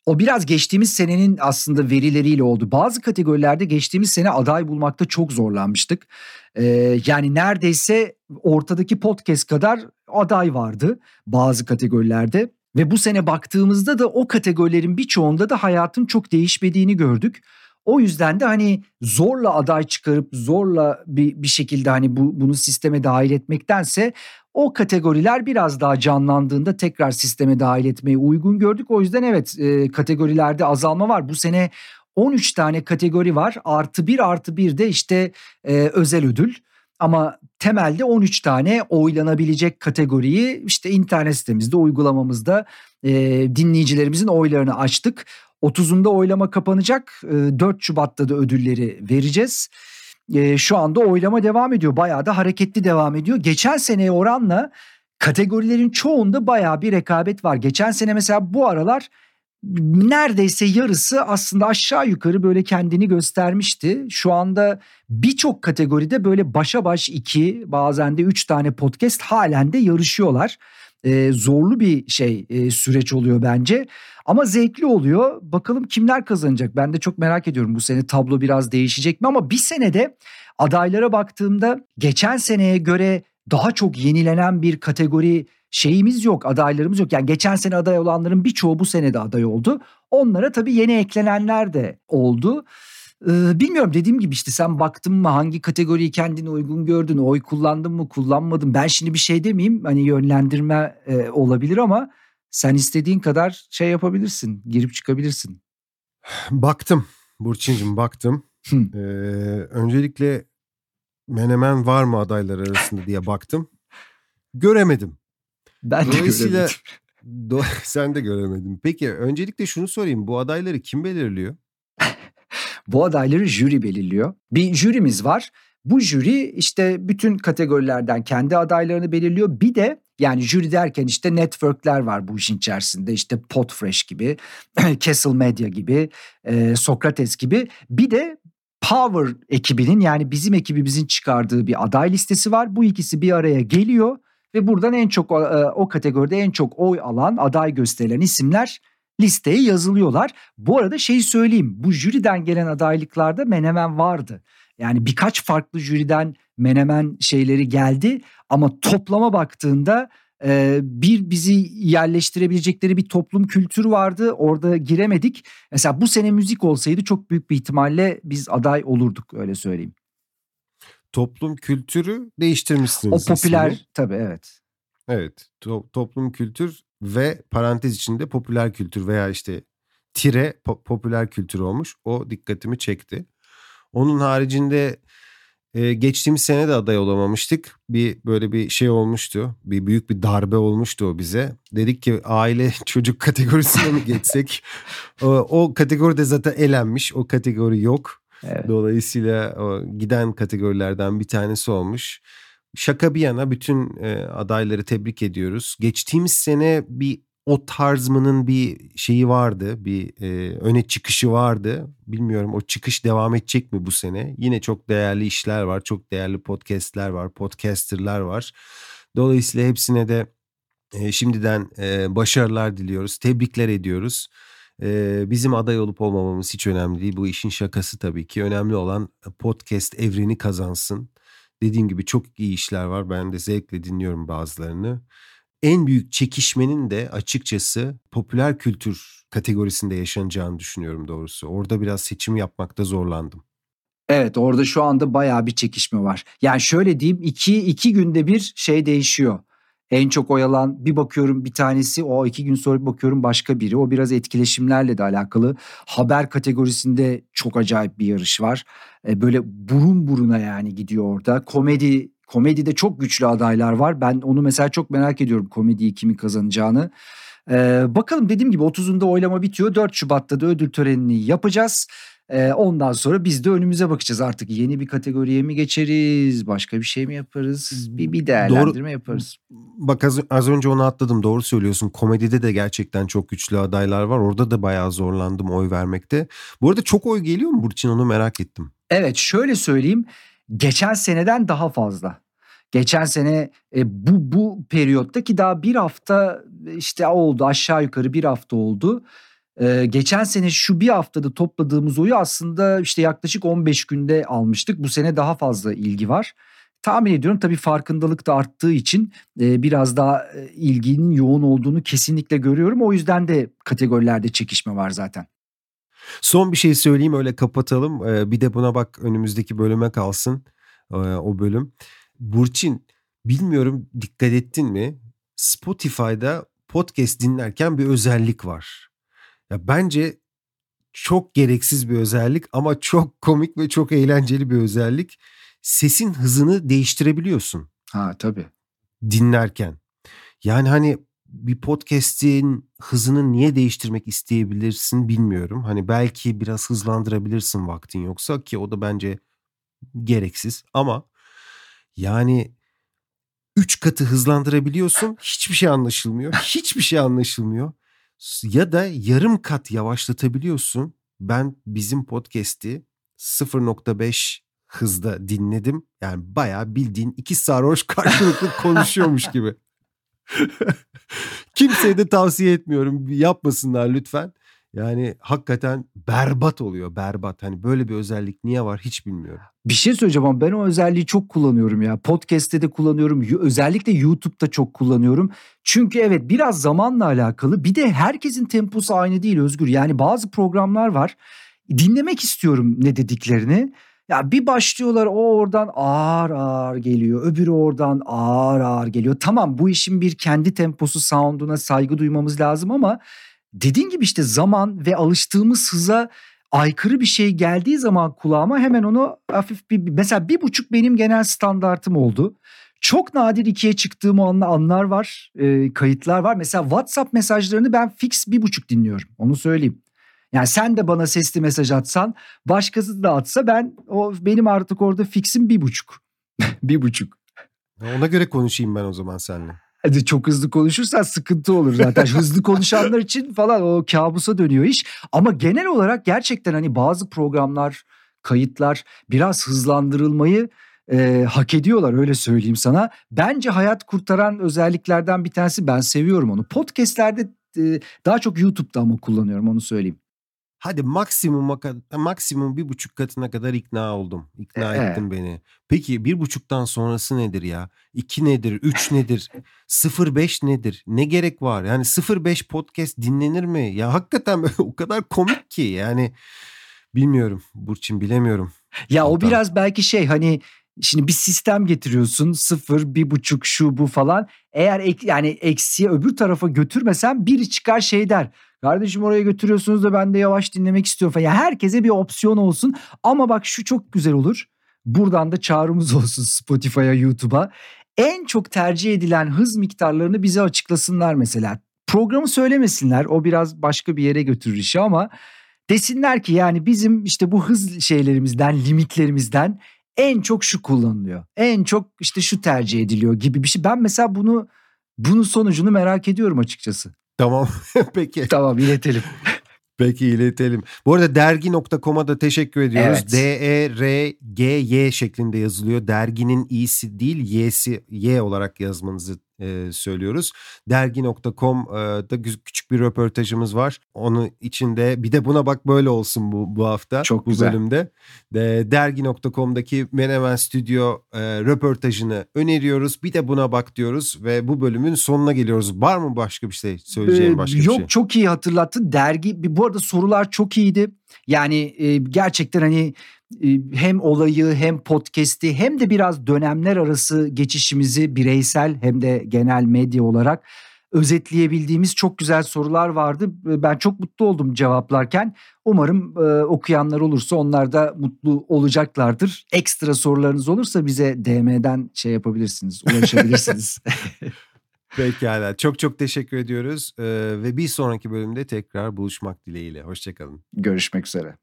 Speaker 3: O biraz geçtiğimiz senenin aslında verileriyle oldu. Bazı kategorilerde geçtiğimiz sene aday bulmakta çok zorlanmıştık. Ee, yani neredeyse ortadaki podcast kadar aday vardı bazı kategorilerde. Ve bu sene baktığımızda da o kategorilerin birçoğunda da hayatın çok değişmediğini gördük. O yüzden de hani zorla aday çıkarıp zorla bir, bir şekilde hani bu, bunu sisteme dahil etmektense o kategoriler biraz daha canlandığında tekrar sisteme dahil etmeyi uygun gördük. O yüzden evet e, kategorilerde azalma var. Bu sene 13 tane kategori var. Artı bir artı bir de işte e, özel ödül. Ama temelde 13 tane oylanabilecek kategoriyi işte internet sitemizde uygulamamızda e, dinleyicilerimizin oylarını açtık. 30'unda oylama kapanacak. 4 Şubat'ta da ödülleri vereceğiz. Şu anda oylama devam ediyor. Bayağı da hareketli devam ediyor. Geçen seneye oranla kategorilerin çoğunda bayağı bir rekabet var. Geçen sene mesela bu aralar neredeyse yarısı aslında aşağı yukarı böyle kendini göstermişti. Şu anda birçok kategoride böyle başa baş iki bazen de üç tane podcast halen de yarışıyorlar. Ee, zorlu bir şey e, süreç oluyor bence. Ama zevkli oluyor. Bakalım kimler kazanacak? Ben de çok merak ediyorum bu sene tablo biraz değişecek mi? Ama bir senede adaylara baktığımda geçen seneye göre daha çok yenilenen bir kategori şeyimiz yok, adaylarımız yok. Yani geçen sene aday olanların birçoğu bu sene de aday oldu. Onlara tabii yeni eklenenler de oldu. Ee, bilmiyorum dediğim gibi işte sen baktın mı hangi kategoriyi kendine uygun gördün, oy kullandın mı kullanmadın. Ben şimdi bir şey demeyeyim hani yönlendirme e, olabilir ama sen istediğin kadar şey yapabilirsin, girip çıkabilirsin.
Speaker 2: Baktım Burçin'cim baktım. ee, öncelikle Menemen var mı adaylar arasında diye baktım. Göremedim.
Speaker 3: Ben de göremedim.
Speaker 2: Do sen de göremedin. Peki öncelikle şunu sorayım. Bu adayları kim belirliyor?
Speaker 3: Bu adayları jüri belirliyor. Bir jürimiz var. Bu jüri işte bütün kategorilerden kendi adaylarını belirliyor. Bir de yani jüri derken işte networkler var bu işin içerisinde. İşte Podfresh gibi, Castle Media gibi, e, Sokrates gibi. Bir de Power ekibinin yani bizim ekibimizin çıkardığı bir aday listesi var. Bu ikisi bir araya geliyor ve buradan en çok e, o kategoride en çok oy alan aday gösterilen isimler listeye yazılıyorlar. Bu arada şey söyleyeyim bu jüriden gelen adaylıklarda Menemen vardı. Yani birkaç farklı jüriden Menemen şeyleri geldi ama toplama baktığında e, bir bizi yerleştirebilecekleri bir toplum kültürü vardı. Orada giremedik. Mesela bu sene müzik olsaydı çok büyük bir ihtimalle biz aday olurduk öyle söyleyeyim.
Speaker 2: Toplum kültürü değiştirmişsiniz.
Speaker 3: O popüler ismini. tabii evet.
Speaker 2: Evet to- toplum kültür ve parantez içinde popüler kültür veya işte tire po- popüler kültür olmuş. O dikkatimi çekti. Onun haricinde Ee, geçtiğimiz sene de aday olamamıştık. Bir böyle bir şey olmuştu. Bir büyük bir darbe olmuştu o bize. Dedik ki aile çocuk kategorisine mi geçsek? o, o kategoride zaten elenmiş. O kategori yok. Evet. Dolayısıyla o giden kategorilerden bir tanesi olmuş. Şaka bir yana bütün e, adayları tebrik ediyoruz. Geçtiğimiz sene bir o tarzmanın bir şeyi vardı. Bir e, öne çıkışı vardı. Bilmiyorum o çıkış devam edecek mi bu sene? Yine çok değerli işler var. Çok değerli podcastler var. Podcasterlar var. Dolayısıyla hepsine de e, şimdiden e, başarılar diliyoruz. Tebrikler ediyoruz. E, bizim aday olup olmamamız hiç önemli değil. Bu işin şakası tabii ki. Önemli olan podcast evreni kazansın. Dediğim gibi çok iyi işler var. Ben de zevkle dinliyorum bazılarını en büyük çekişmenin de açıkçası popüler kültür kategorisinde yaşanacağını düşünüyorum doğrusu. Orada biraz seçim yapmakta zorlandım.
Speaker 3: Evet orada şu anda bayağı bir çekişme var. Yani şöyle diyeyim iki, iki günde bir şey değişiyor. En çok oyalan bir bakıyorum bir tanesi o iki gün sonra bir bakıyorum başka biri. O biraz etkileşimlerle de alakalı. Haber kategorisinde çok acayip bir yarış var. Böyle burun buruna yani gidiyor orada. Komedi Komedide çok güçlü adaylar var. Ben onu mesela çok merak ediyorum komediyi kimin kazanacağını. Ee, bakalım dediğim gibi 30'unda oylama bitiyor. 4 Şubat'ta da ödül törenini yapacağız. Ondan sonra biz de önümüze bakacağız artık yeni bir kategoriye mi geçeriz başka bir şey mi yaparız bir, bir değerlendirme Doğru. yaparız.
Speaker 2: Bak az, az önce onu atladım doğru söylüyorsun komedide de gerçekten çok güçlü adaylar var orada da bayağı zorlandım oy vermekte. Bu arada çok oy geliyor mu Burçin onu merak ettim.
Speaker 3: Evet şöyle söyleyeyim geçen seneden daha fazla. Geçen sene e, bu bu periyottaki daha bir hafta işte oldu aşağı yukarı bir hafta oldu. Ee, geçen sene şu bir haftada topladığımız oyu aslında işte yaklaşık 15 günde almıştık. Bu sene daha fazla ilgi var. Tahmin ediyorum tabii farkındalık da arttığı için e, biraz daha e, ilginin yoğun olduğunu kesinlikle görüyorum. O yüzden de kategorilerde çekişme var zaten.
Speaker 2: Son bir şey söyleyeyim öyle kapatalım. Ee, bir de buna bak önümüzdeki bölüme kalsın ee, o bölüm. Burçin bilmiyorum dikkat ettin mi? Spotify'da podcast dinlerken bir özellik var. Ya bence çok gereksiz bir özellik ama çok komik ve çok eğlenceli bir özellik. Sesin hızını değiştirebiliyorsun.
Speaker 3: Ha tabii.
Speaker 2: Dinlerken. Yani hani bir podcast'in hızını niye değiştirmek isteyebilirsin bilmiyorum. Hani belki biraz hızlandırabilirsin vaktin yoksa ki o da bence gereksiz ama yani üç katı hızlandırabiliyorsun hiçbir şey anlaşılmıyor. Hiçbir şey anlaşılmıyor. Ya da yarım kat yavaşlatabiliyorsun. Ben bizim podcast'i 0.5 hızda dinledim. Yani bayağı bildiğin iki sarhoş karşılıklı konuşuyormuş gibi. Kimseye de tavsiye etmiyorum. Yapmasınlar lütfen. Yani hakikaten berbat oluyor berbat. Hani böyle bir özellik niye var hiç bilmiyorum.
Speaker 3: Bir şey söyleyeceğim ama ben o özelliği çok kullanıyorum ya. Podcast'te de kullanıyorum. Özellikle YouTube'da çok kullanıyorum. Çünkü evet biraz zamanla alakalı. Bir de herkesin temposu aynı değil Özgür. Yani bazı programlar var. Dinlemek istiyorum ne dediklerini. Ya bir başlıyorlar o oradan ağır ağır geliyor. Öbürü oradan ağır ağır geliyor. Tamam bu işin bir kendi temposu sound'una saygı duymamız lazım ama dediğin gibi işte zaman ve alıştığımız hıza aykırı bir şey geldiği zaman kulağıma hemen onu hafif bir mesela bir buçuk benim genel standartım oldu. Çok nadir ikiye çıktığım anlar var, e, kayıtlar var. Mesela WhatsApp mesajlarını ben fix bir buçuk dinliyorum. Onu söyleyeyim. Yani sen de bana sesli mesaj atsan, başkası da atsa ben o benim artık orada fixim bir buçuk. bir buçuk.
Speaker 2: Ona göre konuşayım ben o zaman seninle.
Speaker 3: Hadi çok hızlı konuşursan sıkıntı olur zaten. hızlı konuşanlar için falan o kabusa dönüyor iş. Ama genel olarak gerçekten hani bazı programlar, kayıtlar biraz hızlandırılmayı e, hak ediyorlar öyle söyleyeyim sana. Bence hayat kurtaran özelliklerden bir tanesi ben seviyorum onu. Podcast'lerde e, daha çok YouTube'da ama kullanıyorum onu söyleyeyim.
Speaker 2: Hadi maksimum maksimum bir buçuk katına kadar ikna oldum. İkna ee. ettin beni. Peki bir buçuktan sonrası nedir ya? İki nedir? Üç nedir? Sıfır beş nedir? Ne gerek var? Yani sıfır beş podcast dinlenir mi? Ya hakikaten o kadar komik ki yani bilmiyorum Burçin bilemiyorum.
Speaker 3: Ya Hatta. o biraz belki şey hani Şimdi bir sistem getiriyorsun sıfır bir buçuk şu bu falan. Eğer ek, yani eksiye öbür tarafa götürmesen biri çıkar şey der. Kardeşim oraya götürüyorsunuz da ben de yavaş dinlemek istiyorum falan. Yani herkese bir opsiyon olsun. Ama bak şu çok güzel olur. Buradan da çağrımız olsun Spotify'a, YouTube'a. En çok tercih edilen hız miktarlarını bize açıklasınlar mesela. Programı söylemesinler o biraz başka bir yere götürür işi ama desinler ki yani bizim işte bu hız şeylerimizden, limitlerimizden en çok şu kullanılıyor. En çok işte şu tercih ediliyor gibi bir şey. Ben mesela bunu bunun sonucunu merak ediyorum açıkçası.
Speaker 2: Tamam peki.
Speaker 3: Tamam iletelim.
Speaker 2: Peki iletelim. Bu arada dergi.com'a da teşekkür ediyoruz.
Speaker 3: Evet.
Speaker 2: D-E-R-G-Y şeklinde yazılıyor. Derginin i'si değil y'si y olarak yazmanızı e, söylüyoruz. Dergi.com'da küçük bir röportajımız var. Onun içinde bir de buna bak böyle olsun bu, bu hafta.
Speaker 3: Çok
Speaker 2: bu
Speaker 3: güzel.
Speaker 2: bölümde. De, dergi.com'daki Menemen Stüdyo e, röportajını öneriyoruz. Bir de buna bak diyoruz ve bu bölümün sonuna geliyoruz. Var mı başka bir şey söyleyeceğin
Speaker 3: Ee,
Speaker 2: başka
Speaker 3: Yok
Speaker 2: bir şey?
Speaker 3: çok iyi hatırlattın. Dergi bu arada sorular çok iyiydi. Yani e, gerçekten hani e, hem olayı hem podcast'i hem de biraz dönemler arası geçişimizi bireysel hem de genel medya olarak özetleyebildiğimiz çok güzel sorular vardı. Ben çok mutlu oldum cevaplarken. Umarım e, okuyanlar olursa onlar da mutlu olacaklardır. Ekstra sorularınız olursa bize DM'den şey yapabilirsiniz, ulaşabilirsiniz.
Speaker 2: Pekala. Çok çok teşekkür ediyoruz. Ee, ve bir sonraki bölümde tekrar buluşmak dileğiyle. Hoşçakalın.
Speaker 3: Görüşmek üzere.